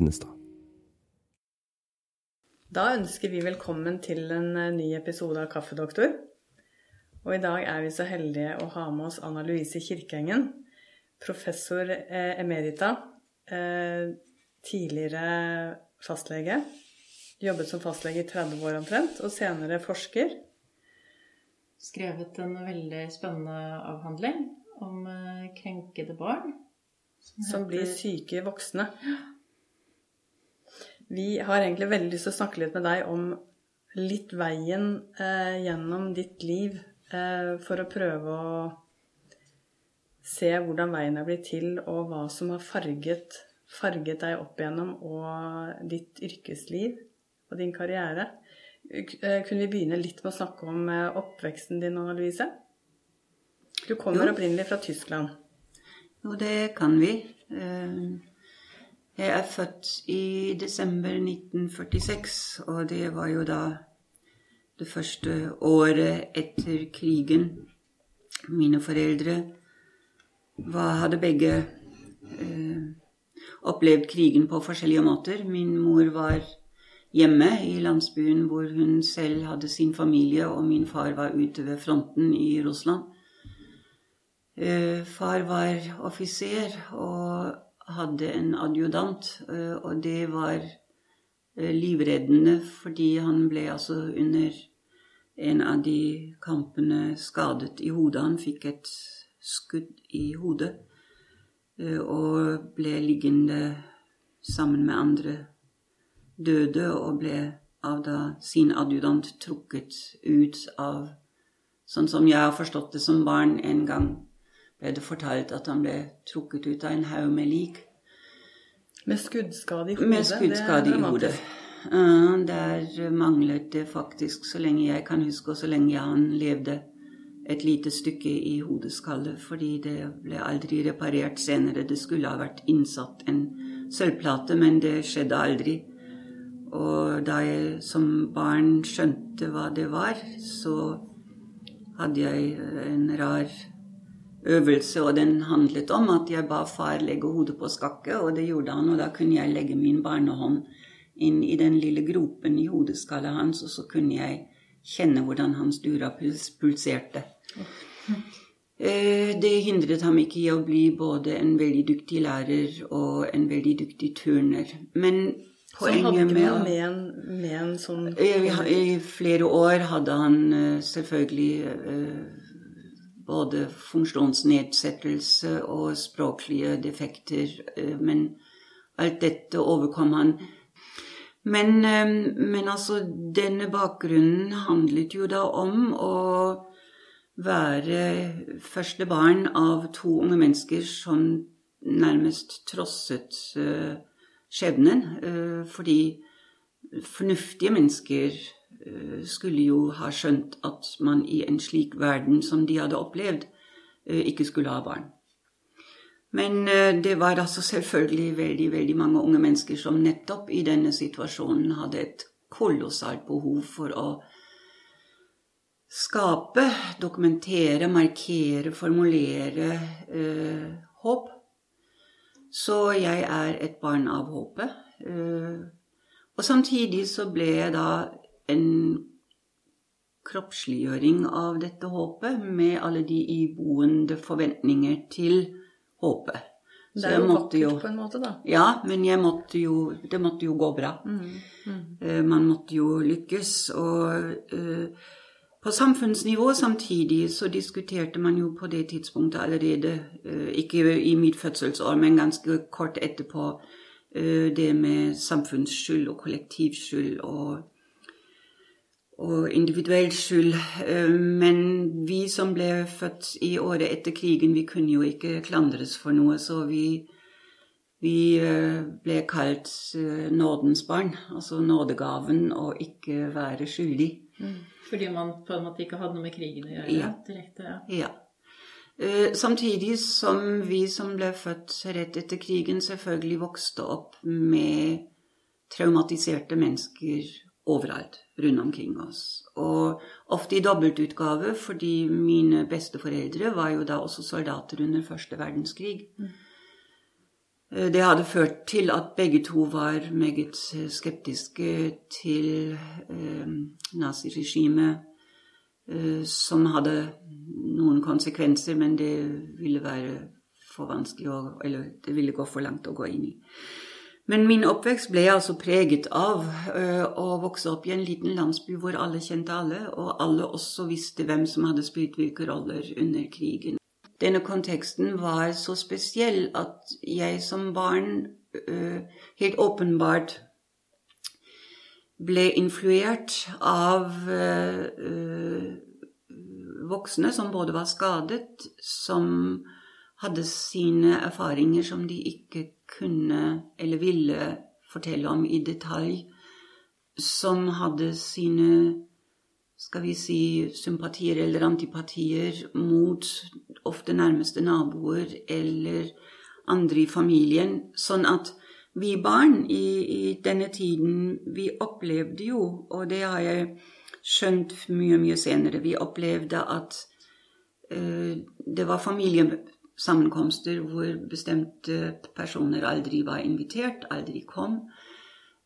Linnestad. Da ønsker vi velkommen til en eh, ny episode av Kaffedoktor. Og i dag er vi så heldige å ha med oss Anna Louise Kirkeengen, professor eh, emerita, eh, tidligere fastlege. Jobbet som fastlege i 30 år omtrent, og senere forsker. Skrevet en veldig spennende avhandling om krenkede barn. Som, som blir syke voksne. Vi har egentlig veldig lyst til å snakke litt med deg om litt veien eh, gjennom ditt liv eh, for å prøve å se hvordan veien er blitt til, og hva som har farget, farget deg opp igjennom og ditt yrkesliv og din karriere. Eh, kunne vi begynne litt med å snakke om eh, oppveksten din, Anna Louise? Du kommer jo. opprinnelig fra Tyskland. Jo, det kan vi. Jeg er født i desember 1946, og det var jo da det første året etter krigen. Mine foreldre var, hadde begge eh, opplevd krigen på forskjellige måter. Min mor var hjemme i landsbyen hvor hun selv hadde sin familie, og min far var ute ved fronten i Russland. Eh, far var offiser, og hadde en adjudant, eh, og det var eh, livreddende fordi han ble altså under en av de kampene skadet i hodet. Han fikk et skudd i hodet eh, og ble liggende sammen med andre døde og ble av da sin adjudant trukket ut av Sånn som jeg har forstått det som barn en gang ble det fortalt at han ble trukket ut av en haug med lik. Med skuddskade i hodet? Med skuddskade i hodet. Uh, der manglet det faktisk, så lenge jeg kan huske, og så lenge han levde, et lite stykke i hodeskallet, fordi det ble aldri reparert senere. Det skulle ha vært innsatt en sølvplate, men det skjedde aldri. Og da jeg som barn skjønte hva det var, så hadde jeg en rar øvelse, og den handlet om at jeg ba far legge hodet på skakke, og det gjorde han, og da kunne jeg legge min barnehånd inn i den lille gropen i hodeskallet hans, og så kunne jeg kjenne hvordan hans dura pulserte. Eh, det hindret ham ikke i å bli både en veldig dyktig lærer og en veldig dyktig turner. Men poenget med, med, en, med en sånn I flere år hadde han eh, selvfølgelig eh, både funksjonsnedsettelse og språklige defekter. Eh, men alt dette overkom han. Men, eh, men altså, denne bakgrunnen handlet jo da om å være første barn av to unge mennesker som nærmest trosset uh, skjebnen. Fordi fornuftige mennesker Eh, skulle jo ha skjønt at man i en slik verden som de hadde opplevd, eh, ikke skulle ha barn. Men eh, det var altså selvfølgelig veldig, veldig mange unge mennesker som nettopp i denne situasjonen hadde et kolossalt behov for å skape, dokumentere, markere, formulere eh, håp. Så jeg er et barn av håpet. Eh, og samtidig så ble jeg da en kroppsliggjøring av dette håpet med alle de iboende forventninger til håpet. Så det er jo vakkert på en måte, da. Ja, men måtte jo, det måtte jo gå bra. Mm, mm. Uh, man måtte jo lykkes. Og uh, på samfunnsnivå samtidig så diskuterte man jo på det tidspunktet allerede, uh, ikke i mitt fødselsår, men ganske kort etterpå, det med samfunnsskyld og kollektivskyld og og individuell skyld. Eh, men vi som ble født i året etter krigen, vi kunne jo ikke klandres for noe, så vi, vi eh, ble kalt eh, nådens barn, altså nådegaven, å ikke være skyldig. Mm. Fordi man på en måte ikke hadde noe med krigen å gjøre? Ja. direkte, ja. ja. Samtidig som vi som ble født rett etter krigen, selvfølgelig vokste opp med traumatiserte mennesker overalt rundt omkring oss. Og ofte i dobbeltutgave, fordi mine besteforeldre var jo da også soldater under første verdenskrig. Mm. Det hadde ført til at begge to var meget skeptiske til eh, naziregimet, eh, som hadde noen konsekvenser, men det ville være for vanskelig å Eller det ville gå for langt å gå inn i. Men min oppvekst ble altså preget av eh, å vokse opp i en liten landsby hvor alle kjente alle, og alle også visste hvem som hadde spilt hvilke roller under krigen. Denne konteksten var så spesiell at jeg som barn eh, helt åpenbart ble influert av eh, voksne som både var skadet, som hadde sine erfaringer som de ikke kunne eller ville fortelle om i detalj, som hadde sine skal vi si sympatier eller antipatier mot ofte nærmeste naboer eller andre i familien. Sånn at vi barn i, i denne tiden, vi opplevde jo, og det har jeg skjønt mye, mye senere, vi opplevde at eh, det var familiesammenkomster hvor bestemte personer aldri var invitert, aldri kom.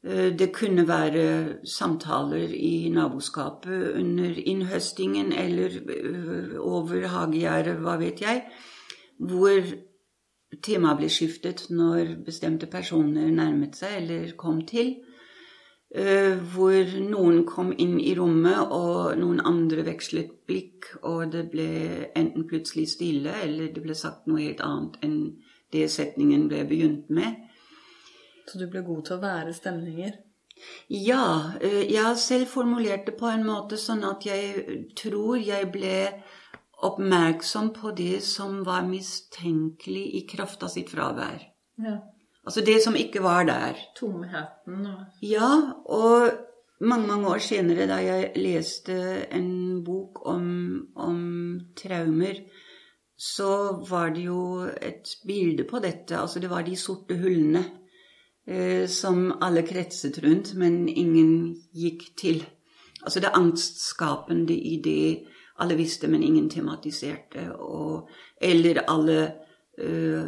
Eh, Det kunne være samtaler i naboskapet under innhøstingen eller eh, over hagegjerdet, hva vet jeg, hvor temaet ble skiftet når bestemte personer nærmet seg eller kom til. Eh, Hvor noen kom inn i rommet, og noen andre vekslet blikk, og det ble enten plutselig stille, eller det ble sagt noe helt annet enn det setningen ble begynt med. Så du ble god til å være stemninger. Ja, eh, jeg har selv formulert det på en måte sånn at jeg tror jeg ble oppmerksom på det som var mistenkelig i kraft av sitt fravær. Ja. Altså det som ikke var der. Tomheten og Ja, og mange, mange år senere, da jeg leste en bok om, om traumer, så var det jo et bilde på dette. Altså det var de sorte hullene eh, som alle kretset rundt, men ingen gikk til. Altså det angstskapende i det alle visste, men ingen tematiserte. Og, eller alle øh,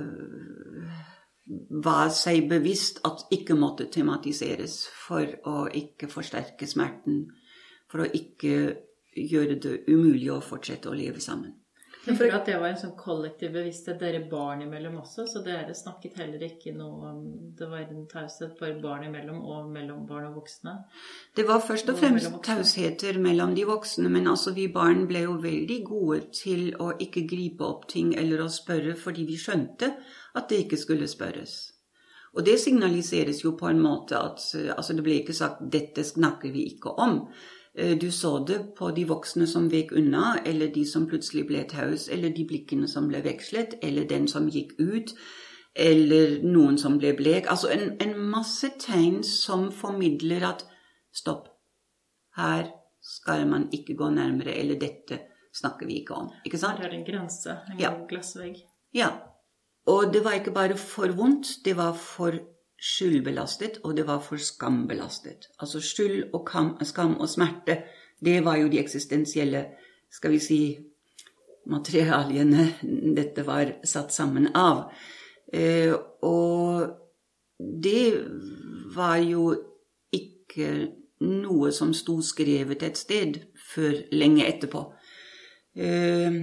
var seg bevisst at ikke måtte tematiseres for å ikke forsterke smerten, for å ikke gjøre det umulig å fortsette å leve sammen. Jeg føler at det var en sånn kollektiv bevissthet dere barn imellom også, så dere snakket heller ikke noe om Det var en taushet bare barn imellom og mellom barn og voksne. Det var først og fremst og tausheter mellom de voksne, men altså vi barn ble jo veldig gode til å ikke gripe opp ting eller å spørre fordi vi skjønte at det ikke skulle spørres. Og det signaliseres jo på en måte at altså det ble ikke sagt 'dette snakker vi ikke om'. Eh, Du så det på de voksne som vek unna, eller de som plutselig ble taus, eller de blikkene som ble vekslet, eller den som gikk ut, eller noen som ble blek. Altså en, en masse tegn som formidler at stopp, her skal man ikke gå nærmere, eller dette snakker vi ikke om. Ikke sant? Her er det en grense, en Ja. glassvegg. Ja. Og det var ikke bare for vondt, det var for skyldbelastet, og det var for skambelastet. Altså skyld og kam, skam og smerte, det var jo de eksistensielle, skal vi si, materialiene dette var satt sammen av. Eh, og det var jo ikke noe som sto skrevet et sted før lenge etterpå. Eh,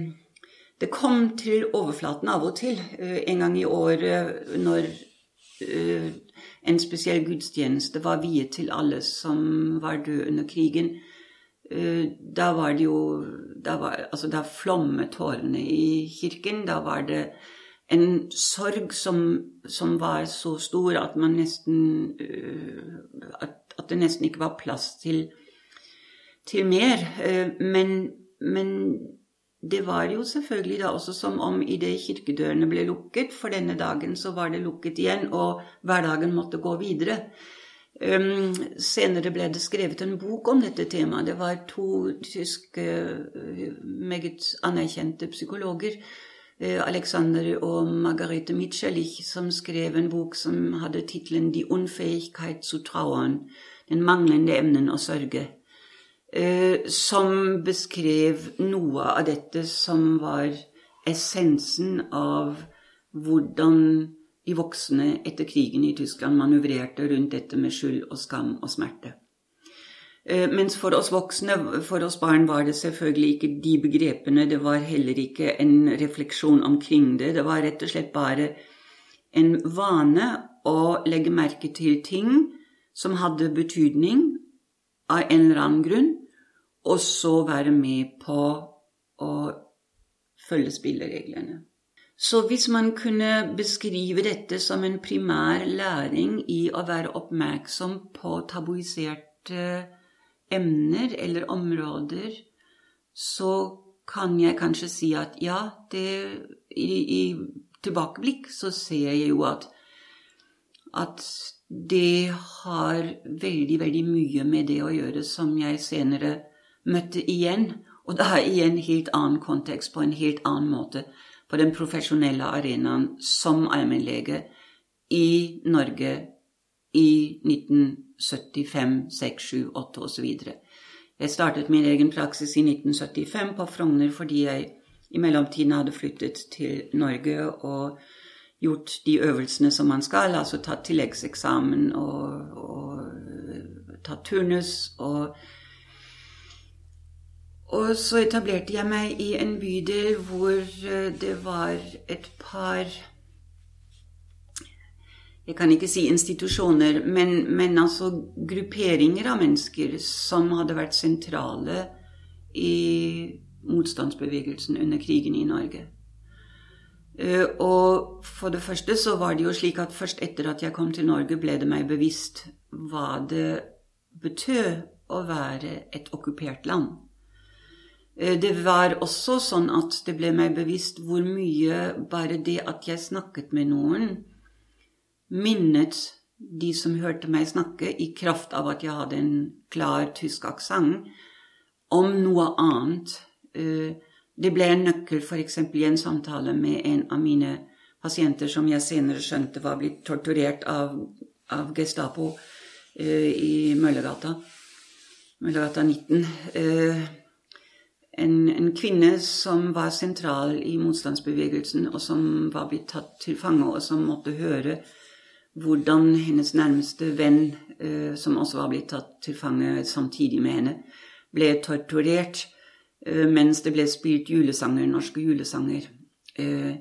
det kom til overflaten av og til, eh, en gang i året når eh, en spesiell gudstjeneste var viet til alle som var døde under krigen. Eh, Da var det jo Da, var, altså, da flommet tårene i kirken. Da var det en sorg som, som var så stor at man nesten eh, at, det nesten ikke var plass til, til mer. Eh, Men, men det var jo selvfølgelig da også som om idet kirkedørene ble lukket for denne dagen, så var det lukket igjen, og hverdagen måtte gå videre. Um, senere ble det skrevet en bok om dette temaet. Det var to tyske, uh, meget anerkjente psykologer, uh, Alexander og Margarete Mitscherlich, som skrev en bok som hadde tittelen 'Die Unfähigkeit zu trauern', den manglende evnen å sørge som beskrev noe av dette som var essensen av hvordan de voksne etter krigen i Tyskland manøvrerte rundt dette med skyld og skam og smerte. Eh, mens for oss voksne, for oss barn, var det selvfølgelig ikke de begrepene. Det var heller ikke en refleksjon omkring det. Det var rett og slett bare en vane å legge merke til ting som hadde betydning av en eller annen grunn, og så være med på å følge spillereglene. Så hvis man kunne beskrive dette som en primær læring i å være oppmerksom på tabuiserte emner eller områder, så kan jeg kanskje si at ja, det, i, i tilbakeblikk så ser jeg jo at, at det har veldig, veldig mye med det å gjøre som jeg senere møtte igjen. Og da i en helt annen kontekst, på en helt annen måte, på den profesjonelle arenaen som allmennlege i Norge i 1975, 6, 7, 8 osv. Jeg startet min egen praksis i 1975 på Frogner fordi jeg i mellomtiden hadde flyttet til Norge og gjort de øvelsene som man skal, altså tatt tilleggseksamen og, og tatt turnus. Og, og så etablerte jeg meg i en bydel hvor eh, det var et par jeg kan ikke si institusjoner, men, men, altså grupperinger av mennesker som hadde vært sentrale i motstandsbevegelsen under krigen i Norge. Eh, og for det første så var det jo slik at først etter at jeg kom til Norge, ble det meg bevisst hva det betød å være et okkupert land. Eh, det var også sånn at det ble meg bevisst hvor mye bare det at jeg snakket med noen, minnet de som hørte meg snakke, i kraft av at jeg hadde en klar tysk aksent, om noe annet. Uh, det ble en nøkkel f.eks. i en samtale med en av mine pasienter som jeg senere skjønte var blitt torturert av, av Gestapo eh, i Møllergata. Møllergata 19. En, en, kvinne som var sentral i motstandsbevegelsen, og som var blitt tatt til fange, og som måtte høre hvordan hennes nærmeste venn, eh, som også var blitt tatt til fange samtidig med henne, ble torturert Eh, mens det ble spilt julesanger, norske julesanger. Eh,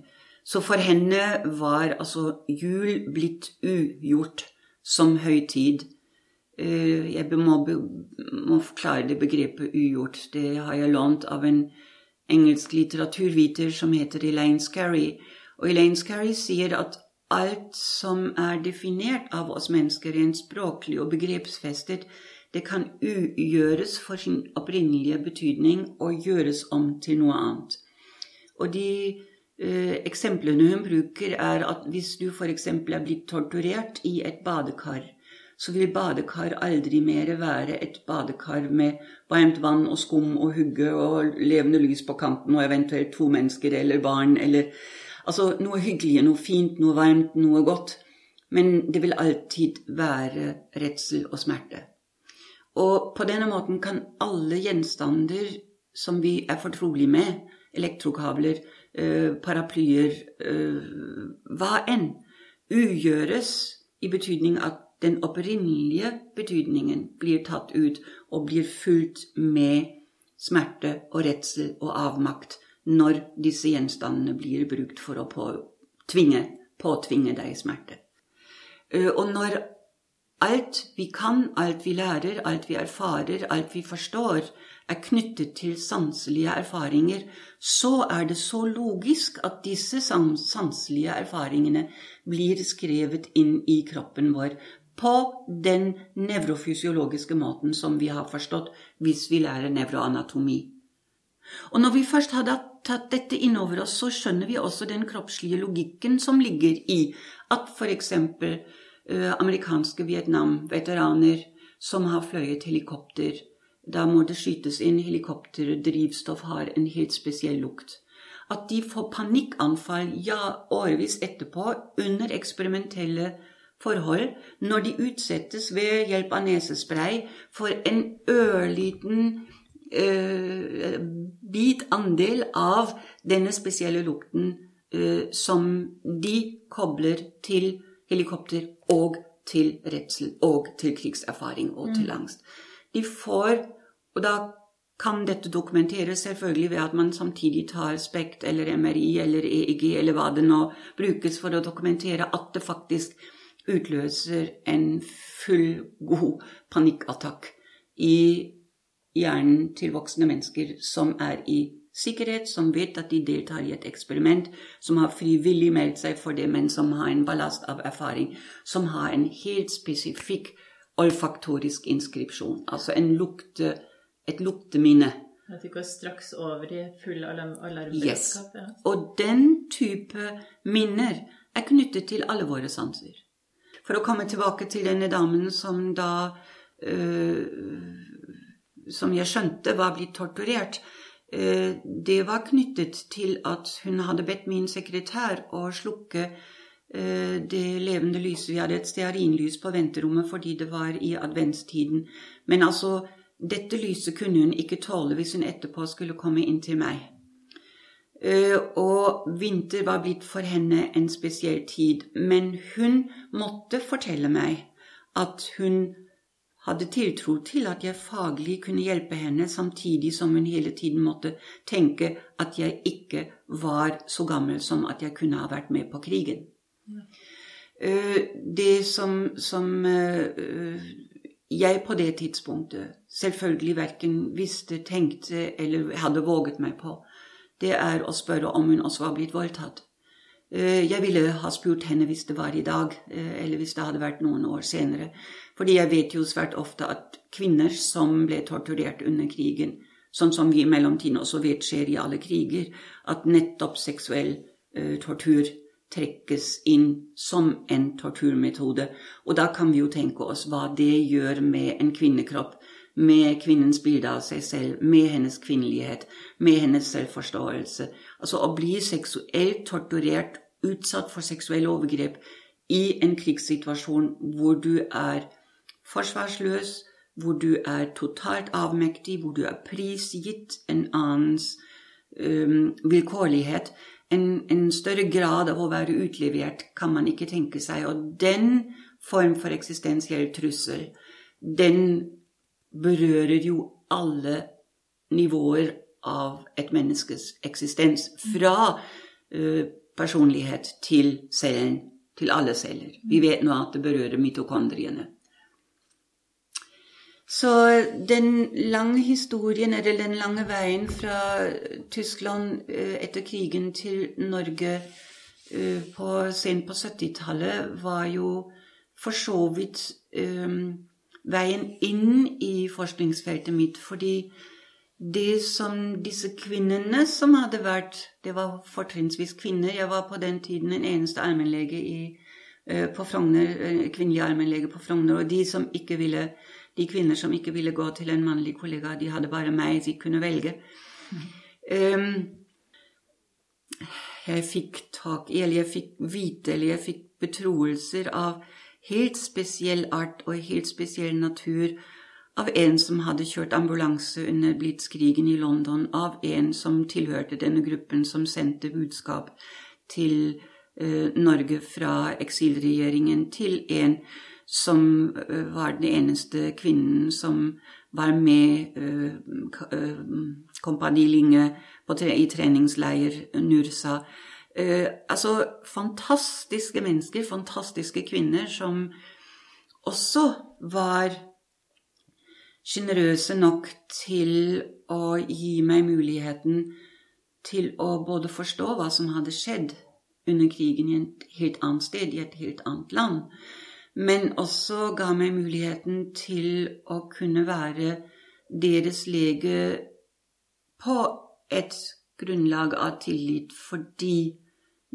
så for henne var altså jul blitt ugjort som høytid. Eh, jeg må, må forklare det begrepet ugjort. Det har jeg lånt av en engelsk litteraturviter som heter Elaine Scarry. Og Elaine Scarry sier at alt som er definert av oss mennesker rent språklig og begrepsfestet, det kan ugjøres for sin opprinnelige betydning og gjøres om til noe annet. Og de eh, eksemplene hun bruker, er at hvis du f.eks. er blitt torturert i et badekar, så vil badekar aldri mer være et badekar med varmt vann og skum og hugge og levende lys på kanten og eventuelt to mennesker eller barn eller Altså noe hyggelig, noe fint, noe varmt, noe godt. Men det vil alltid være redsel og smerte. Og på denne måten kan alle gjenstander som vi er fortrolige med, elektrokabler, eh, paraplyer, eh, hva enn, ugjøres i betydning at den opprinnelige betydningen blir tatt ut og blir fulgt med smerte og redsel og avmakt når disse gjenstandene blir brukt for å påtvinge, påtvinge deg smerte. Eh, og når Alt vi kan, alt vi lærer, alt vi erfarer, alt vi forstår, er knyttet til sanselige erfaringer, så er det så logisk at disse sanselige erfaringene blir skrevet inn i kroppen vår på den nevrofysiologiske måten som vi har forstått hvis vi lærer nevroanatomi. Og når vi først har tatt dette innover oss, så skjønner vi også den kroppslige logikken som ligger i at f.eks. Eh, amerikanske Vietnam-veteraner som har fløyet helikopter. Da må det skytes inn helikopter, drivstoff har en helt spesiell lukt. At de får panikkanfall ja, årevis etterpå under eksperimentelle forhold, når de utsettes ved hjelp av nesespray for en ørliten uh, bit andel av denne spesielle lukten eh, som de kobler til helikopter og til redsel og til krigserfaring og til angst. De får Og da kan dette dokumenteres selvfølgelig ved at man samtidig tar SPECT eller MRI eller EEG eller hva det nå brukes for å dokumentere at det faktisk utløser en full, god panikkattakk i hjernen til voksne mennesker som er i sikkerhet, som vet at de deltar i et eksperiment, som har frivillig meldt seg for det, men som har en ballast av erfaring, som har en helt spesifikk olfaktorisk inskripsjon, altså en lukte et lukteminne. At de går straks over i full alarm Yes. Ja. Og den type minner er knyttet til alle våre sanser. For å komme tilbake til denne damen som da øh, Som jeg skjønte var blitt torturert. øh, det var knyttet til at hun hadde bedt min sekretær å slukke øh, det levende lyset. Vi hadde et stearinlys på venterommet fordi det var i adventstiden. Men altså, dette lyset kunne hun ikke tåle hvis hun etterpå skulle komme inn til meg. Eh, og vinter var blitt for henne en spesiell tid, men hun måtte fortelle meg at hun hadde tiltro til at jeg faglig kunne hjelpe henne, samtidig som hun hele tiden måtte tenke at jeg ikke var så gammel som at jeg kunne ha vært med på krigen. Eh, Det som, som eh, jeg på det tidspunktet selvfølgelig verken visste, tenkte eller hadde våget meg på, det er å spørre om hun også var blitt voldtatt. Eh, Jeg ville ha spurt henne hvis det var i dag, eh, eller hvis det hadde vært noen år senere. Fordi jeg vet jo svært ofte at kvinner som ble torturert under krigen, sånn som vi i mellomtiden også vet skjer i alle kriger, at nettopp seksuell eh, tortur trekkes inn som en torturmetode. Og da kan vi jo tenke oss hva det gjør med en kvinnekropp, med kvinnens bilde av seg selv, med hennes kvinnelighet, med hennes selvforståelse. Altså å bli seksuelt torturert, utsatt for seksuelle overgrep i en krigssituasjon hvor du er forsvarsløs, hvor du er totalt avmektig, hvor du er prisgitt en annens um, vilkårlighet. En, en større grad av å være utlevert kan man ikke tenke seg. Og den form for eksistensiell trussel, den berører jo alle nivåer av et menneskes eksistens. Fra ø, personlighet til cellen, til alle celler. Vi vet nå at det berører mitokondriene. Så den lange historien, eller den lange veien fra Tyskland eh, etter krigen til Norge eh, på, sent på 70-tallet, var jo for så vidt eh, veien inn i forskningsfeltet mitt. Fordi det som disse kvinnene som hadde vært Det var fortrinnsvis kvinner. Jeg var på den tiden den eneste allmennlege eh, på Frogner, eh, kvinnelig allmennlege på Frogner. Og de som ikke ville de kvinner som ikke ville gå til en mannlig kollega, de hadde bare meg de kunne velge. Um, jeg fikk tak i, eller jeg fikk vite, eller jeg fikk betroelser av helt spesiell art og helt spesiell natur av en som hadde kjørt ambulanse under blitskrigen i London, av en som tilhørte denne gruppen som sendte budskap til eh, Norge fra eksilregjeringen, til en som uh, var den eneste kvinnen som var med uh, uh, Kompani Linge tre i treningsleir Nursa. Altså fantastiske mennesker, fantastiske kvinner som også var sjenerøse nok til å gi meg muligheten til å både forstå hva som hadde skjedd under krigen i et helt annet sted, i et helt annet land, men også ga meg muligheten til å kunne være deres lege på et grunnlag av tillit fordi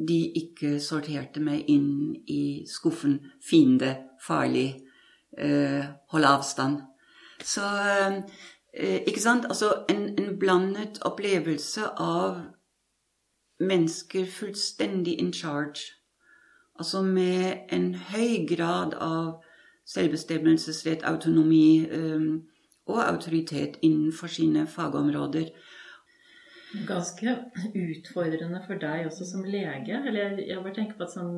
de ikke sorterte meg inn i skuffen 'fiende', 'farlig', eh, 'hold avstand'. Så eh, Ikke sant? Altså en, en blandet opplevelse av mennesker fullstendig in charge Altså med en høy grad av selvbestemmelsesrett, autonomi eh, og autoritet innenfor sine fagområder. Ganske utfordrende for deg også som lege. Eller jeg bare tenker på at sånn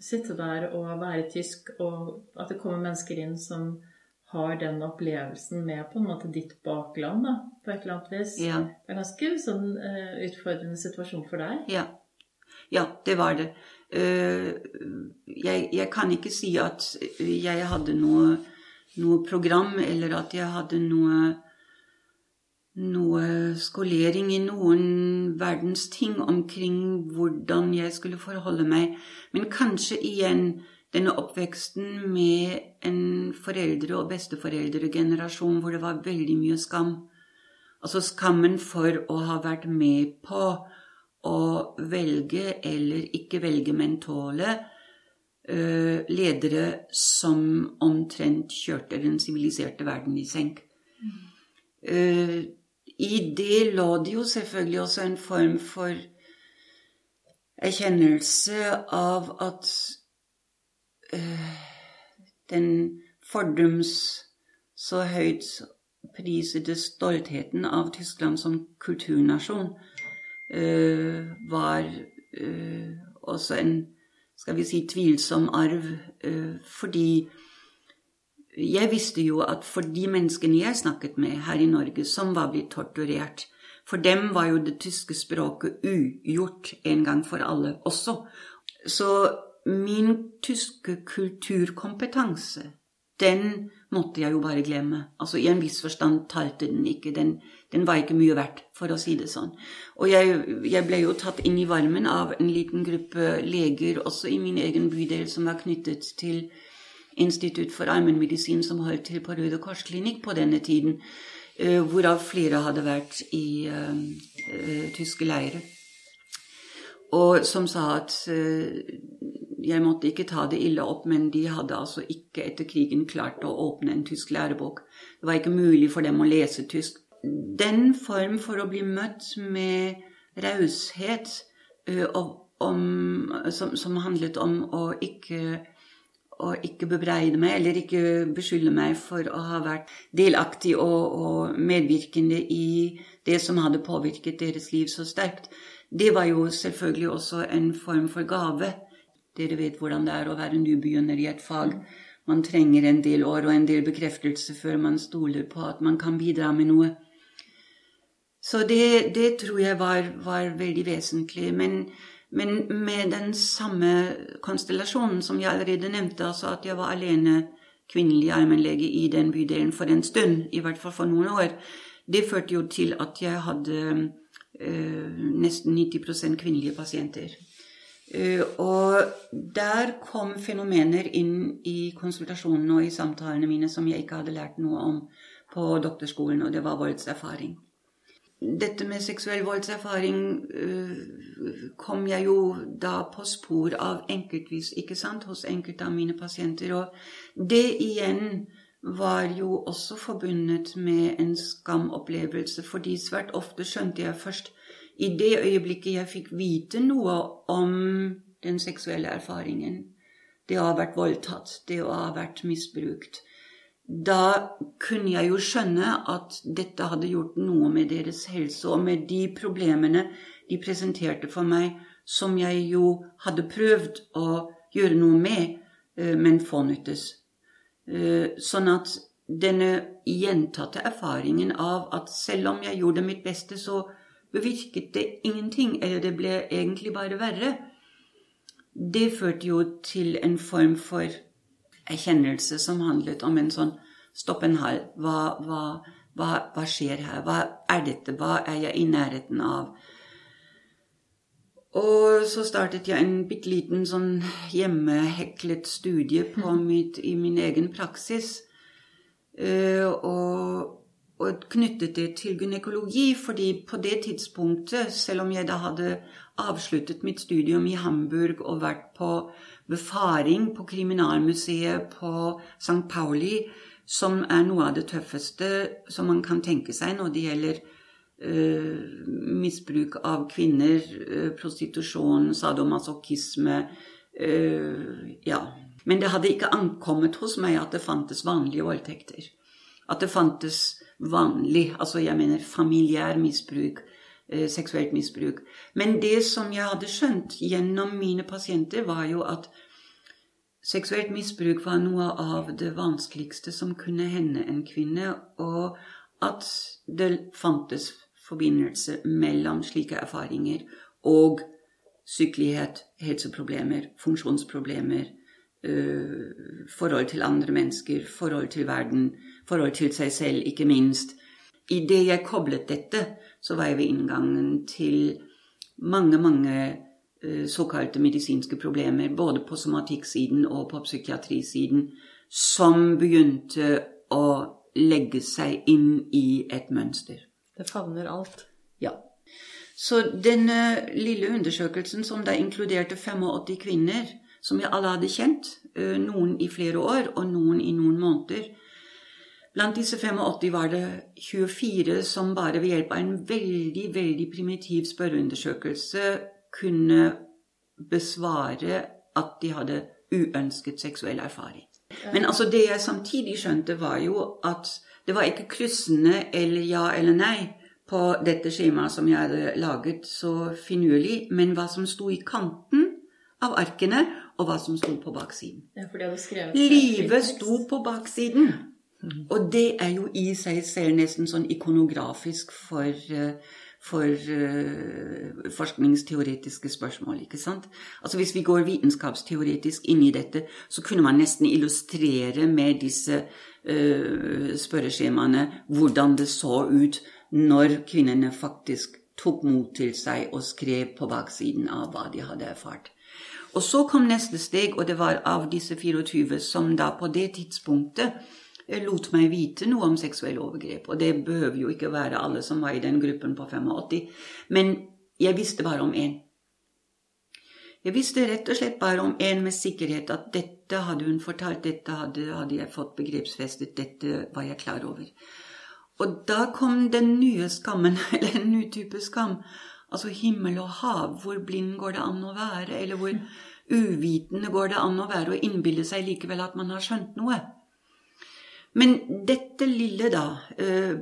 Sitte der og være tysk, og at det kommer mennesker inn som har den opplevelsen med på en måte ditt bakland, da, på et eller annet vis. Ja. Det er ganske sånn uh, utfordrende situasjon for deg. Ja. ja, det var det. Uh, jeg, jeg, kan ikke si at jeg hadde noe, noe program, eller at jeg hadde noe noe skolering i noen verdens ting omkring hvordan jeg skulle forholde meg. Men kanskje igjen denne oppveksten med en foreldre- og besteforeldregenerasjon hvor det var veldig mye skam. Altså skammen for å ha vært med på å velge eller ikke velge mentale uh, ledere som omtrent kjørte den siviliserte verden i senk. Uh, i det lå det jo selvfølgelig også en form for erkjennelse av at øh, den fordums så høyt prisede stoltheten av Tyskland som kulturnasjon øh, var øh, også en skal vi si tvilsom arv, fordi jeg visste jo at for de menneskene jeg snakket med her i Norge, som var blitt torturert, for dem var jo det tyske språket ugjort en gang for alle også. Så min tyske kulturkompetanse, den måtte jeg jo bare glemme. Altså i en viss forstand talte den ikke. Den, den var ikke mye verdt, for å si det sånn. Og jeg, jeg, ble jo tatt inn i varmen av en liten gruppe leger, også i min egen bydel, som var knyttet til institutt for allmennmedisin som holdt til på Røde Kors klinikk på denne tiden, hvorav flere hadde vært i uh, tyske leirer. Og som sa at jeg måtte ikke ta det ille opp, men de hadde altså ikke etter krigen klart å åpne en tysk lærebok. Det var ikke mulig for dem å lese tysk. Den form for å bli møtt med raushet som, som handlet om å ikke å ikke bebreide meg eller ikke beskylde meg for å ha vært delaktig og, og, medvirkende i det som hadde påvirket deres liv så sterkt. Det var jo selvfølgelig også en form for gave. Dere vet hvordan det er å være nybegynner i et fag. Man trenger en del år og en del bekreftelse før man stoler på at man kan bidra med noe. Så det, det tror jeg var, var veldig vesentlig. Men men med den samme konstellasjonen som jeg allerede nevnte, altså at jeg var alene kvinnelig allmennlege i den bydelen for en stund, i hvert fall for noen år, det førte jo til at jeg hadde øh, nesten 90 kvinnelige pasienter. Uh, og der kom fenomener inn i konsultasjonene og i samtalene mine som jeg ikke hadde lært noe om på doktorskolen, og det var voldserfaring dette med seksuell voldserfaring uh, kom jeg jo da på spor av enkeltvis, ikke sant, hos enkelte av mine pasienter. Og det igjen var jo også forbundet med en skamopplevelse, fordi svært ofte skjønte jeg først i det øyeblikket jeg fikk vite noe om den seksuelle erfaringen, det å ha vært voldtatt, det å ha vært misbrukt, da kunne jeg jo skjønne at dette hadde gjort noe med deres helse, og med de problemene de presenterte for meg, som jeg jo hadde prøvd å gjøre noe med, eh, men fånyttes. Eh, sånn at denne gjentatte erfaringen av at selv om jeg gjorde mitt beste, så bevirket det ingenting, eller det ble egentlig bare verre, det førte jo til en form for erkjennelse som handlet om en sånn Stopp en hal. Hva, hva, hva, hva skjer her? Hva er dette? Hva er jeg i nærheten av? Og så startet jeg en bitte liten sånn hjemmeheklet studie på mitt, i min egen praksis. Uh, og, og, knyttet det til gynekologi, fordi på det tidspunktet, selv om jeg da hadde avsluttet mitt studium i Hamburg og vært på befaring på Kriminalmuseet på St. Pauli, som er noe av det tøffeste som man kan tenke seg når det gjelder uh, misbruk av kvinner, uh, prostitusjon, sadomasochisme uh, Ja. Men det hadde ikke ankommet hos meg at det fantes vanlige voldtekter. At det fantes vanlig, altså jeg mener familiær misbruk, seksuelt misbruk. Men det som jeg hadde skjønt gjennom mine pasienter, var jo at seksuelt misbruk var noe av det vanskeligste som kunne hende en kvinne, og at det fantes forbindelse mellom slike erfaringer og sykelighet, helseproblemer, funksjonsproblemer, øh, forhold til andre mennesker, forhold til verden, forhold til seg selv, ikke minst. Idet jeg koblet dette, så var jeg ved inngangen til mange, mange øh, såkalte medisinske problemer, både på somatikksiden og på psykiatrisiden, som begynte å legge seg inn i et mønster. Det favner alt. Ja. Så denne lille undersøkelsen, som da inkluderte 85 kvinner, som jeg alle hadde kjent, noen i flere år og noen i noen måneder Blant disse 85 var det 24 som bare ved hjelp av en veldig, veldig primitiv spørreundersøkelse kunne besvare at de hadde uønsket seksuell erfaring. Men altså det jeg samtidig skjønte, var jo at det var ikke kryssende eller ja eller nei på dette skjemaet som jeg hadde laget så finurlig, men hva som sto i kanten av arkene, og hva som sto på baksiden. Ja, Livet sto på baksiden. Og det er jo i seg selv nesten sånn ikonografisk for, for uh, forskningsteoretiske spørsmål. ikke sant? Altså Hvis vi går vitenskapsteoretisk inn i dette, så kunne man nesten illustrere med disse uh, spørreskjemaene hvordan det så ut når kvinnene faktisk tok mot til seg og skrev på baksiden av hva de hadde erfart. Og så kom neste steg, og det var av disse 24 som da på det tidspunktet lot meg vite noe om seksuelle overgrep. Og det behøver jo ikke være alle som var i den gruppen på 85, men jeg visste bare om én. Jeg visste rett og slett bare om én med sikkerhet at dette hadde hun fortalt, dette hadde, hadde jeg fått begrepsfestet, dette var jeg klar over. Og da kom den nye skammen, eller en ny type skam. Altså himmel og hav, hvor blind går det an å være? Eller hvor uvitende går det an å være og innbille seg likevel at man har skjønt noe? Men dette lille da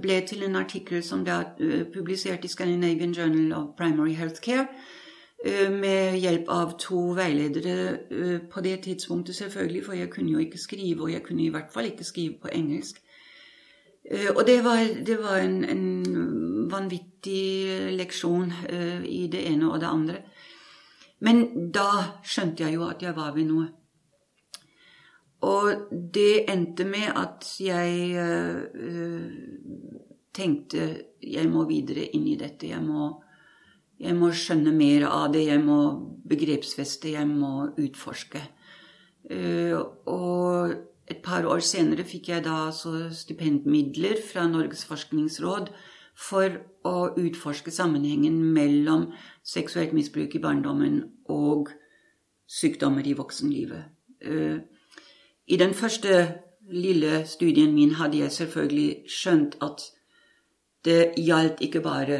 ble til en artikkel som ble publisert i Scandinavian Journal of Primary Healthcare med hjelp av to veiledere på det tidspunktet, selvfølgelig, for jeg kunne jo ikke skrive, og jeg kunne i hvert fall ikke skrive på engelsk. Og det var, det var en, en, vanvittig leksjon i det ene og det andre. Men da skjønte jeg jo at jeg var ved noe. Og det endte med at jeg øh, tenkte jeg må videre inn i dette. Jeg må, jeg må, skjønne mer av det. Jeg må begrepsfeste. Jeg må utforske. Uh, og et par år senere fikk jeg da stipendmidler fra Norges forskningsråd for å utforske sammenhengen mellom seksuelt misbruk i barndommen og sykdommer i voksenlivet. Uh, i den første lille studien min hadde jeg selvfølgelig skjønt at det gjaldt ikke bare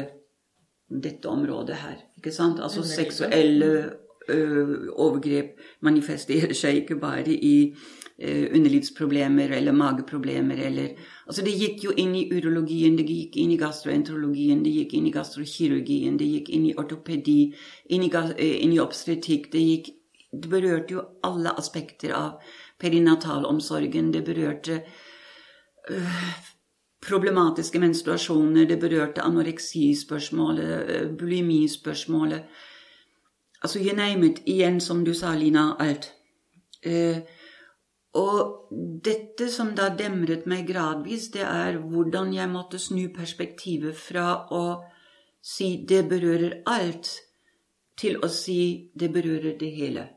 dette området her. ikke sant? Altså seksuelle ø, overgrep manifesterer seg ikke bare i ø, underlivsproblemer eller mageproblemer eller Altså det gikk jo inn i urologien, det gikk inn i gastroenterologien, det gikk inn i gastrokirurgien, det gikk inn i ortopedi, inn i, inn i obstetrikk, det gikk Det berørte jo alle aspekter av perinatalomsorgen, det berørte øh, problematiske menstruasjoner, det berørte anoreksispørsmålet, øh, bulimispørsmålet Altså you name it. Igjen, som du sa, Lina, alt. Uh, og dette som da demret meg gradvis, det er hvordan jeg måtte snu perspektivet fra å si 'det berører alt', til å si 'det berører det hele'.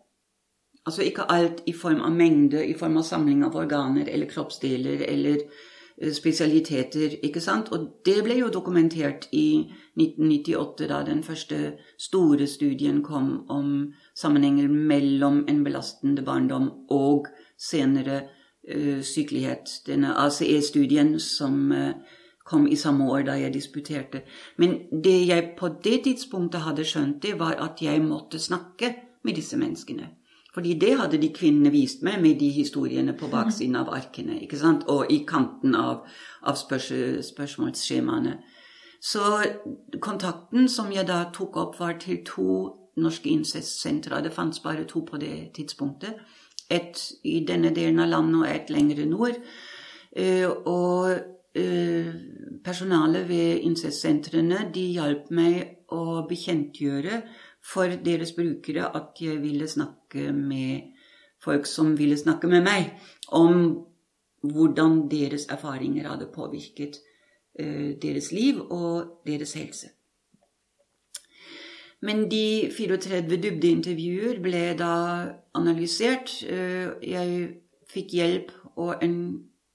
Altså ikke alt i form av mengde, i form av samling av organer eller kroppsdeler eller eh, spesialiteter, ikke sant? Og det ble jo dokumentert i 1998, da den første store studien kom om sammenhenger mellom en belastende barndom og senere uh, sykelighet. Denne ACE-studien som uh, kom i samme år da jeg disputerte. Men det jeg på det tidspunktet hadde skjønt, det var at jeg måtte snakke med disse menneskene. Fordi det hadde de kvinnene vist meg med de historiene på baksiden av arkene. ikke sant? Og i kanten av, av spørs, spørsmålsskjemaene. Så kontakten som jeg da tok opp, var til to norske incestsentre. Det fantes bare to på det tidspunktet. Et i denne delen av landet og et lengre nord. Eh, og eh, personalet ved incestsentrene de hjalp meg å bekjentgjøre for deres brukere at jeg ville snakke med folk som ville snakke med meg om hvordan deres erfaringer hadde påvirket Eh, deres liv og deres helse. Men de 34 dybdeintervjuer ble da analysert. Eh, jeg fikk hjelp og en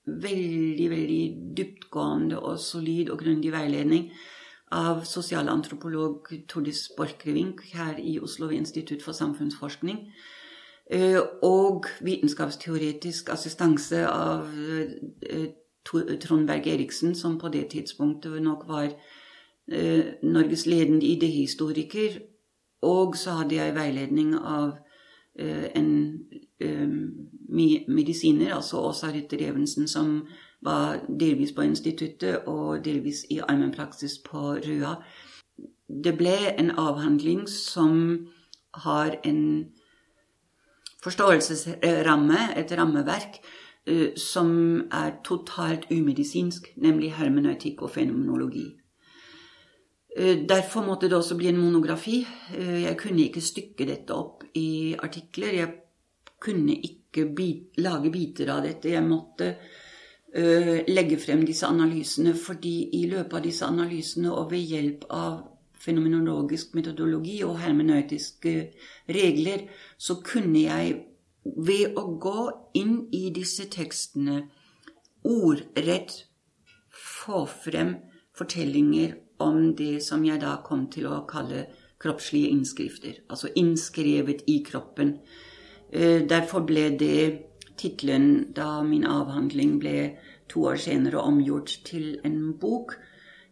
veldig, veldig dyptgående og solid og grundig veiledning av sosialantropolog Tordis Borchgrevink her i Oslo ved Institutt for samfunnsforskning. Eh, og vitenskapsteoretisk assistanse av Trond Berg Eriksen, som på det tidspunktet nok var eh, Norges ledende idehistoriker. Og så hadde jeg veiledning av eh, en eh, medisiner, altså Åsa Rytter Evensen, som var delvis på instituttet og delvis i allmennpraksis på Røa. Det ble en avhandling som har en forståelsesramme, et rammeverk, Eh, som er totalt umedisinsk, nemlig hermeneutikk og fenomenologi. Eh, derfor måtte det også bli en monografi. Eh, jeg kunne ikke stykke dette opp i artikler. Jeg kunne ikke bit, lage biter av dette. Jeg måtte legge frem disse analysene, fordi i løpet av disse analysene og ved hjelp av fenomenologisk metodologi og hermeneutiske regler, så kunne jeg ved å gå inn i disse tekstene ordrett få frem fortellinger om det som jeg da kom til å kalle kroppslige innskrifter. Altså innskrevet i kroppen. Eh, derfor ble det tittelen da min avhandling ble to år senere omgjort til en bok.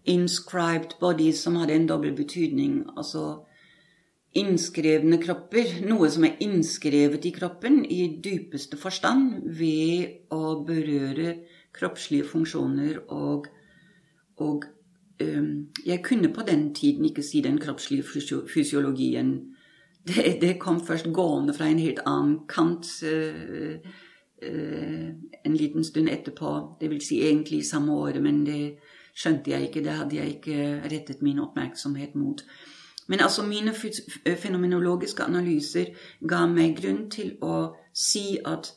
'Inscribed Bodies', som hadde en dobbel betydning. Altså innskrevne kropper, noe som er innskrevet i kroppen i dypeste forstand ved å berøre kroppslige funksjoner og, og um, Jeg kunne på den tiden ikke si den kroppslige fysiologien. Det, det kom først gående fra en helt annen kant uh, en liten stund etterpå. Det vil si egentlig samme året, men det skjønte jeg ikke. Det hadde jeg ikke rettet min oppmerksomhet mot. Men altså mine fenomenologiske analyser ga meg grunn til å si at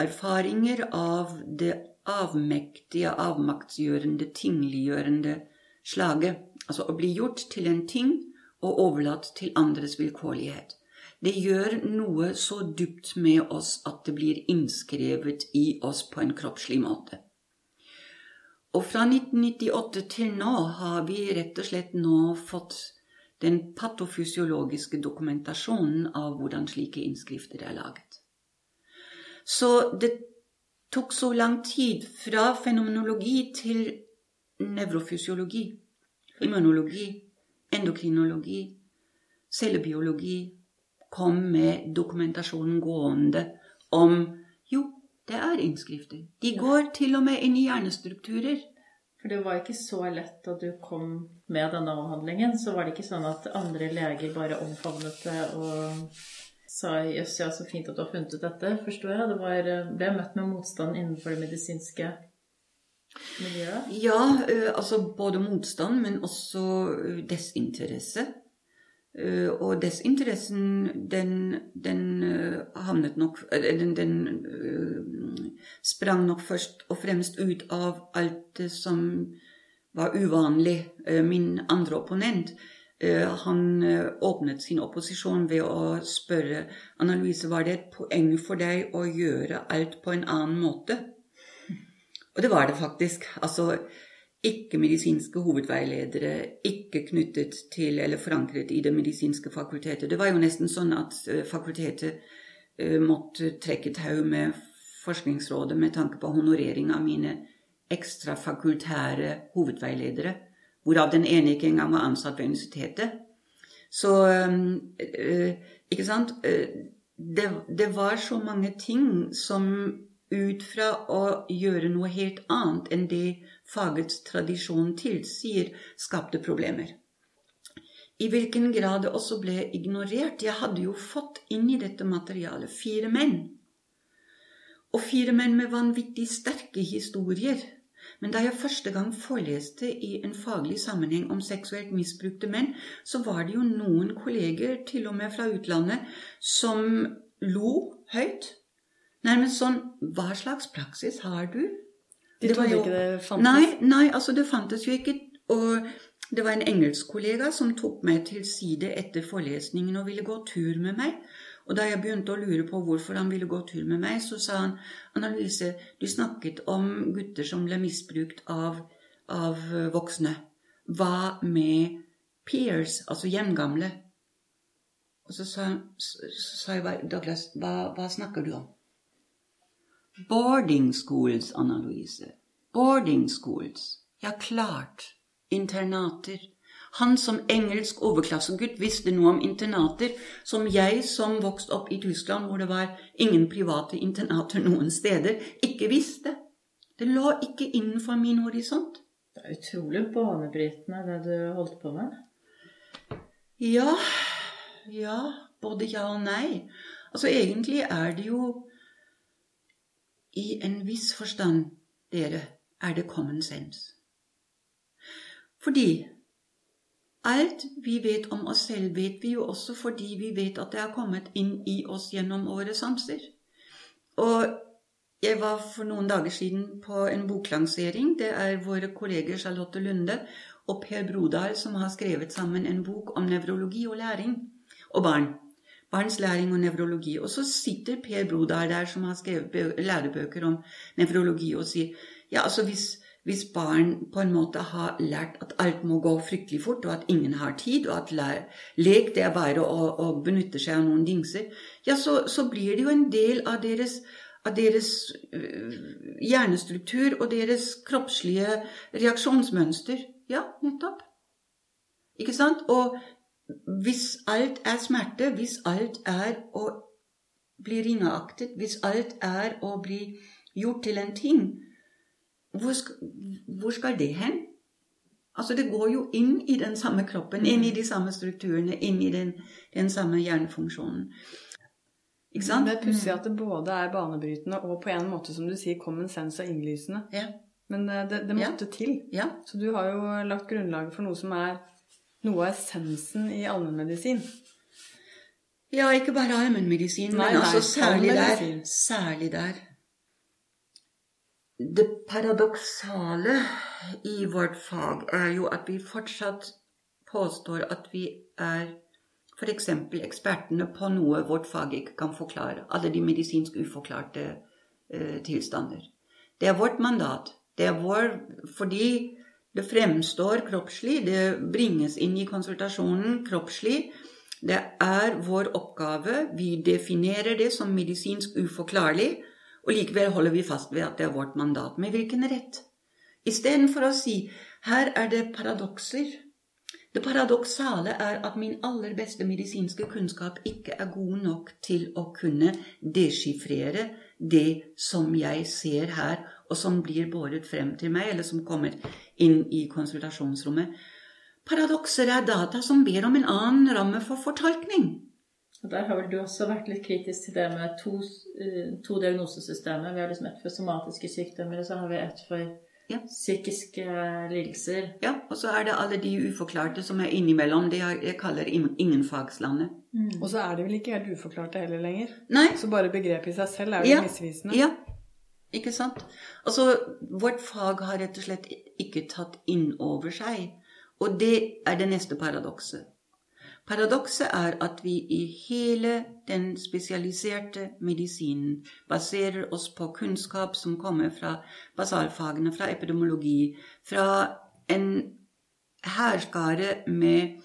erfaringer av det avmektige, avmaktsgjørende, tingliggjørende slaget, altså å bli gjort til en ting og overlatt til andres vilkårlighet, det gjør noe så dypt med oss at det blir innskrevet i oss på en kroppslig måte. Og fra 1998 til nå har vi rett og slett nå fått den patofysiologiske dokumentasjonen av hvordan slike innskrifter er laget. Så det tok så lang tid fra fenomenologi til nevrofysiologi, immunologi, endokrinologi, cellebiologi kom med dokumentasjonen gående om jo, det er innskrifter. De går til og med inn i hjernestrukturer. For det var ikke så lett da du kom med denne avhandlingen. Så var det ikke sånn at andre leger bare omfavnet det og sa 'jøss, ja, så fint at du har funnet ut dette', forstår jeg. Det var, ble møtt med motstand innenfor det medisinske miljøet? Ja, altså både motstand, men også desinteresse. Uh, og desinteressen, den, den uh, havnet nok Den, den uh, sprang nok først og fremst ut av alt som var uvanlig. min andre opponent han åpnet sin opposisjon ved å spørre «Analyse, var det et poeng for deg å gjøre alt på en annen måte. Og det var det faktisk. Altså, ikke-medisinske hovedveiledere, ikke knyttet til eller forankret i det medisinske fakultetet. Det var jo nesten sånn at eh, fakultetet eh, måtte trekke tau med Forskningsrådet med tanke på honorering av mine ekstrafakultære hovedveiledere, hvorav den ene ikke engang var ansatt ved universitetet. Så eh, Ikke sant? Det, det var så mange ting som ut fra å gjøre noe helt annet enn det fagets tradisjon tilsier, skapte problemer. I hvilken grad det også ble ignorert. Jeg hadde jo fått inn i dette materialet fire menn. Og fire menn med vanvittig sterke historier. Men da jeg første gang foreleste i en faglig sammenheng om seksuelt misbrukte menn, så var det jo noen kolleger, til og med fra utlandet, som lo høyt. Nærmest sånn Hva slags praksis har du? De Det trodde jo- ikke det fantes. Nei, nei, altså det fantes jo ikke. Og det var en engelsk kollega som tok meg til side etter forelesningen og ville gå tur med meg. Og da jeg begynte å lure på hvorfor han ville gå tur med meg, så sa han Annalise, du snakket om gutter som ble misbrukt av, av voksne. Hva med peers, altså hjemgamle? Og så sa, så sa jeg bare Douglas, hva, hva snakker du om? Boarding schools, Anna Louise. Boarding schools. Ja, klart. Internater. Han som engelsk overklassegutt visste noe om internater, som jeg som vokste opp i Tyskland, hvor det var ingen private internater noen steder, ikke visste. Det lå ikke innenfor min horisont. Det er utrolig banebrytende, det du holdt på med. Ja, ja, både ja og nei. Altså egentlig er det jo i en viss forstand, dere, er det common sense. Fordi alt vi vet om oss selv, vet vi jo også fordi vi vet at det er kommet inn i oss gjennom våre sanser. Og jeg var for noen dager siden på en boklansering. Det er våre kolleger Charlotte Lunde og Per Brodal som har skrevet sammen en bok om nevrologi og læring og barn. Barns læring og nevrologi. Og så sitter Per Brodar der som har skrevet lærebøker om nevrologi og sier ja, altså hvis, hvis barn på en måte har lært at alt må gå fryktelig fort, og at ingen har tid, og at lær, lek det er bare å, å benytte seg av noen dingser, ja, så, så blir det jo en del av deres av deres øh, hjernestruktur og deres kroppslige reaksjonsmønster. Ja, nettopp. Ikke sant? Og hvis alt er smerte, hvis alt er å bli ringeaktet, hvis alt er å bli gjort til en ting, hvor skal, hvor skal det hen? Altså, det går jo inn i den samme kroppen, inn i de samme strukturene, inn i den, den samme hjernefunksjonen. Ikke sant? Det er pussig at det både er banebrytende og på en måte, som du sier, common sense og innlysende. Ja. Men det, det, måtte Ja. til. ja. Så du har jo lagt grunnlaget for noe som er noe av essensen i allmennmedisin. Ja, ikke bare allmennmedisin, men nei, altså særlig der. Særlig der. Det paradoksale i vårt fag er jo at vi fortsatt påstår at vi er f.eks. ekspertene på noe vårt fag ikke kan forklare. Alle de medisinsk uforklarte eh, tilstander. Det er vårt mandat. Det er vår Fordi det fremstår kroppslig, det bringes inn i konsultasjonen kroppslig. Det er vår oppgave. Vi definerer det som medisinsk uforklarlig, og likevel holder vi fast ved at det er vårt mandat. Med hvilken rett? Istedenfor å si her er det paradokser. Det paradoksale er at min aller beste medisinske kunnskap ikke er god nok til å kunne deskifrere det som jeg ser her, og som blir båret frem til meg, eller som kommer inn i konsultasjonsrommet. Paradokser er data som ber om en annen ramme for fortolkning. Og Der har vel du også vært litt kritisk til det med to, eh, to diagnosesystemer. Vi har liksom ett for somatiske sykdommer, og så har vi ett for Ja. psykiske lidelser. Ja, Og så er det alle de uforklarte som er innimellom. Det jeg kaller ingenfagslandet. ingenfagslandet. Og så er det vel ikke helt uforklarte heller lenger. Nei, Så bare begrepet i seg selv er jo Ja. misvisende. Ja, ikke sant? Altså, vårt fag har rett og slett ikke tatt inn over seg. Og det er det neste paradokset. Paradokset er at vi i hele den spesialiserte medisinen baserer oss på kunnskap som kommer fra basalfagene, fra epidemiologi, fra en hærskare med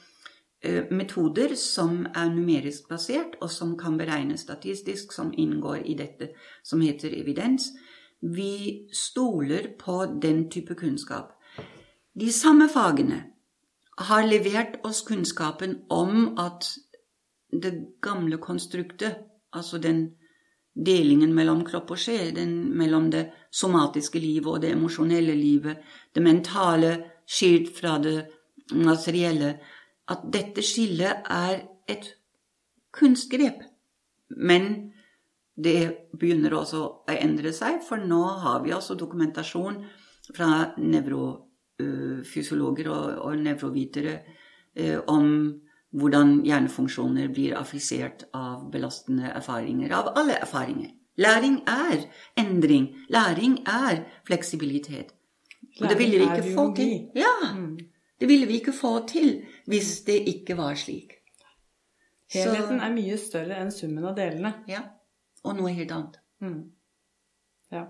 metoder som er numerisk basert, og som kan beregnes statistisk, som inngår i dette som heter evidens. Vi stoler på den type kunnskap. De samme fagene har levert oss kunnskapen om at det gamle konstruktet, altså den delingen mellom kropp og sjel, mellom det somatiske livet og det emosjonelle livet, det mentale skilt fra det materielle, at dette skillet er et kunstgrep. Men det begynner også å endre seg, for nå har vi altså dokumentasjon fra nevrofysiologer og, og nevrovitere om hvordan hjernefunksjoner blir affisert av belastende erfaringer, av alle erfaringer. Læring er endring. Læring er fleksibilitet. Og det ville vi ikke få til. Ja, det ville vi ikke få til hvis det ikke var slik. Helheten er mye større enn summen av delene. Ja, og noe helt annet. Mm. Ja.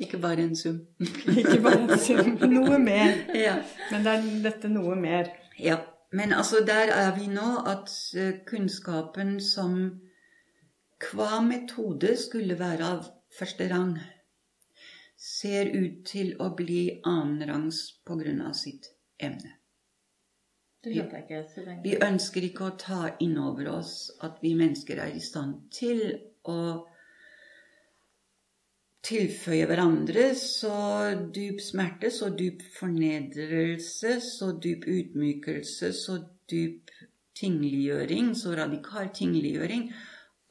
Ikke bare en sum. Ikke bare en sum, noe mer. Ja. Men det er dette noe mer. ja. Men altså, der er vi nå at eh, kunnskapen som hva metode skulle være av første rang, ser ut til å bli annenrangs av sitt emne. Lenge. Vi ønsker ikke å ta inn over oss at vi mennesker er i stand til å tilføye hverandre så dyp smerte, så dyp fornedrelse, så dyp utmykelse, så dyp tingliggjøring, så radikal tingliggjøring,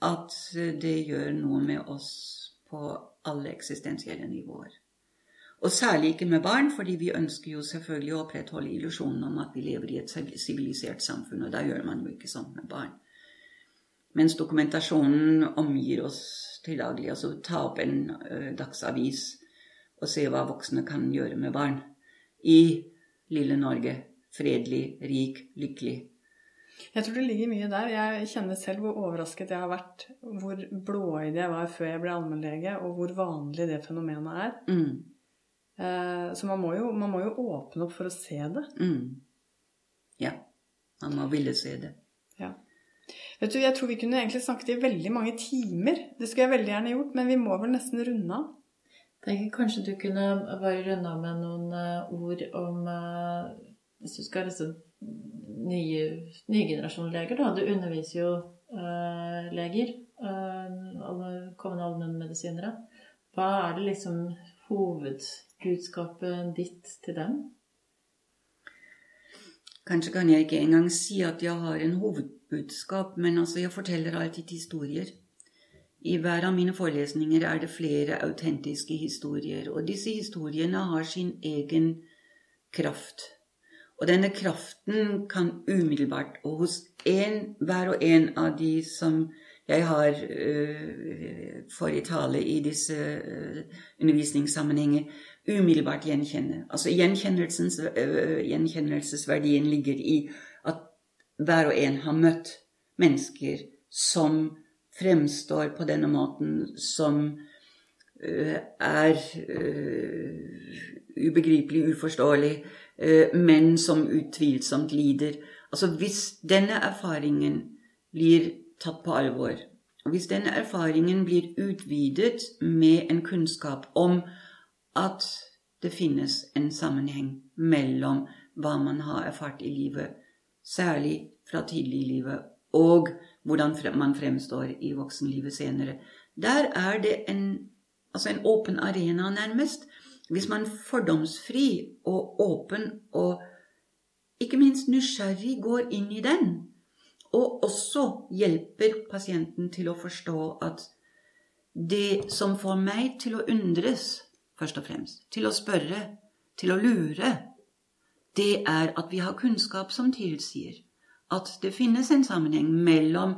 at det gjør noe med oss på alle eksistensielle nivåer. Og særlig ikke med barn, fordi vi ønsker jo selvfølgelig å opprettholde illusjonen om at vi lever i et sivilisert samfunn, og da gjør man jo ikke sånn med barn. Mens dokumentasjonen omgir oss til daglig. Altså ta opp en ø, dagsavis og se hva voksne kan gjøre med barn. I lille Norge. Fredelig, rik, lykkelig. Jeg tror det ligger mye der. Jeg kjenner selv hvor overrasket jeg har vært. Hvor blåøyd jeg var før jeg ble allmennlege, og hvor vanlig det fenomenet er. Mm, Eh, Så man må, jo, man må jo åpne opp for å se det. mm. Ja. Man må ville se det. Ja. Vet du, Jeg tror vi kunne egentlig snakket i veldig mange timer. Det skulle jeg veldig gjerne gjort, men vi må vel nesten runde av. tenker kanskje du kunne bare runde av med noen eh, ord om eh, Hvis du skal liksom nye, nye generasjon leger, da. Du underviser jo eh, leger. eh, alle kommende allmennmedisinere. Hva er det liksom hovedbudskapet ditt til dem? Kanskje kan jeg ikke engang si at jeg har en hovedbudskap, men altså jeg forteller alltid historier. I hver av mine forelesninger er det flere autentiske historier, og disse historiene har sin egen kraft. Og denne kraften kan umiddelbart, og hos en, hver og en av de som jeg har øh, for i tale i disse øh, undervisningssammenhenger, umiddelbart gjenkjenne. Altså øh, gjenkjennelsesverdien ligger i at hver og en har møtt mennesker som fremstår på denne måten, som er ubegripelig, uforståelig, men som utvilsomt lider. Altså hvis denne erfaringen blir tatt på alvor, og hvis denne erfaringen blir utvidet med en kunnskap om at det finnes en sammenheng mellom hva man har erfart i livet, særlig fra tidlig i livet, og hvordan man fremstår i voksenlivet senere. Der er det en, altså en åpen arena, nærmest. Hvis man fordomsfri og åpen og ikke minst nysgjerrig går inn i den, og også hjelper pasienten til å forstå at det som får meg til å undres, først og fremst, til å spørre, til å lure, det er at vi har kunnskap som tilsier at det finnes en sammenheng mellom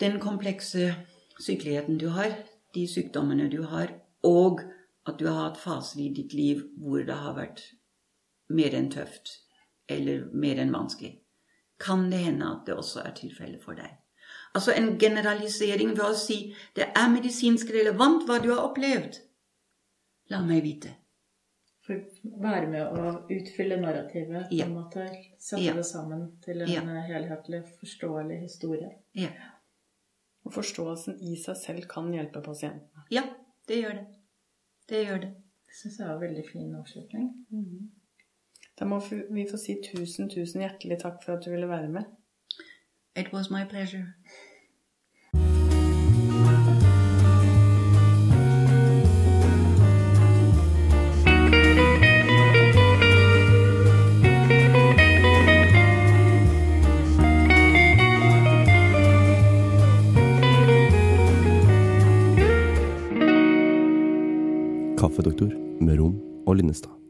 den komplekse sykeligheten du har, de sykdommene du har, og at du har hatt faser i ditt liv hvor det har vært mer enn tøft eller mer enn vanskelig. Kan det hende at det også er tilfellet for deg? Altså en generalisering ved å si det er medisinsk relevant hva du har opplevd. La meg vite. For være med å utfylle narrativet, på Ja. en måte. Sette Ja. det sammen til en Ja. helhetlig, forståelig historie. Ja. Og forståelsen i seg selv kan hjelpe pasientene. ja, det gjør det. Det gjør det. Det syns jeg var en veldig fin avslutning. Da må vi få si tusen, tusen hjertelig takk for at du ville være med. It was my pleasure. Kaffedoktor med Rom og Linnestad.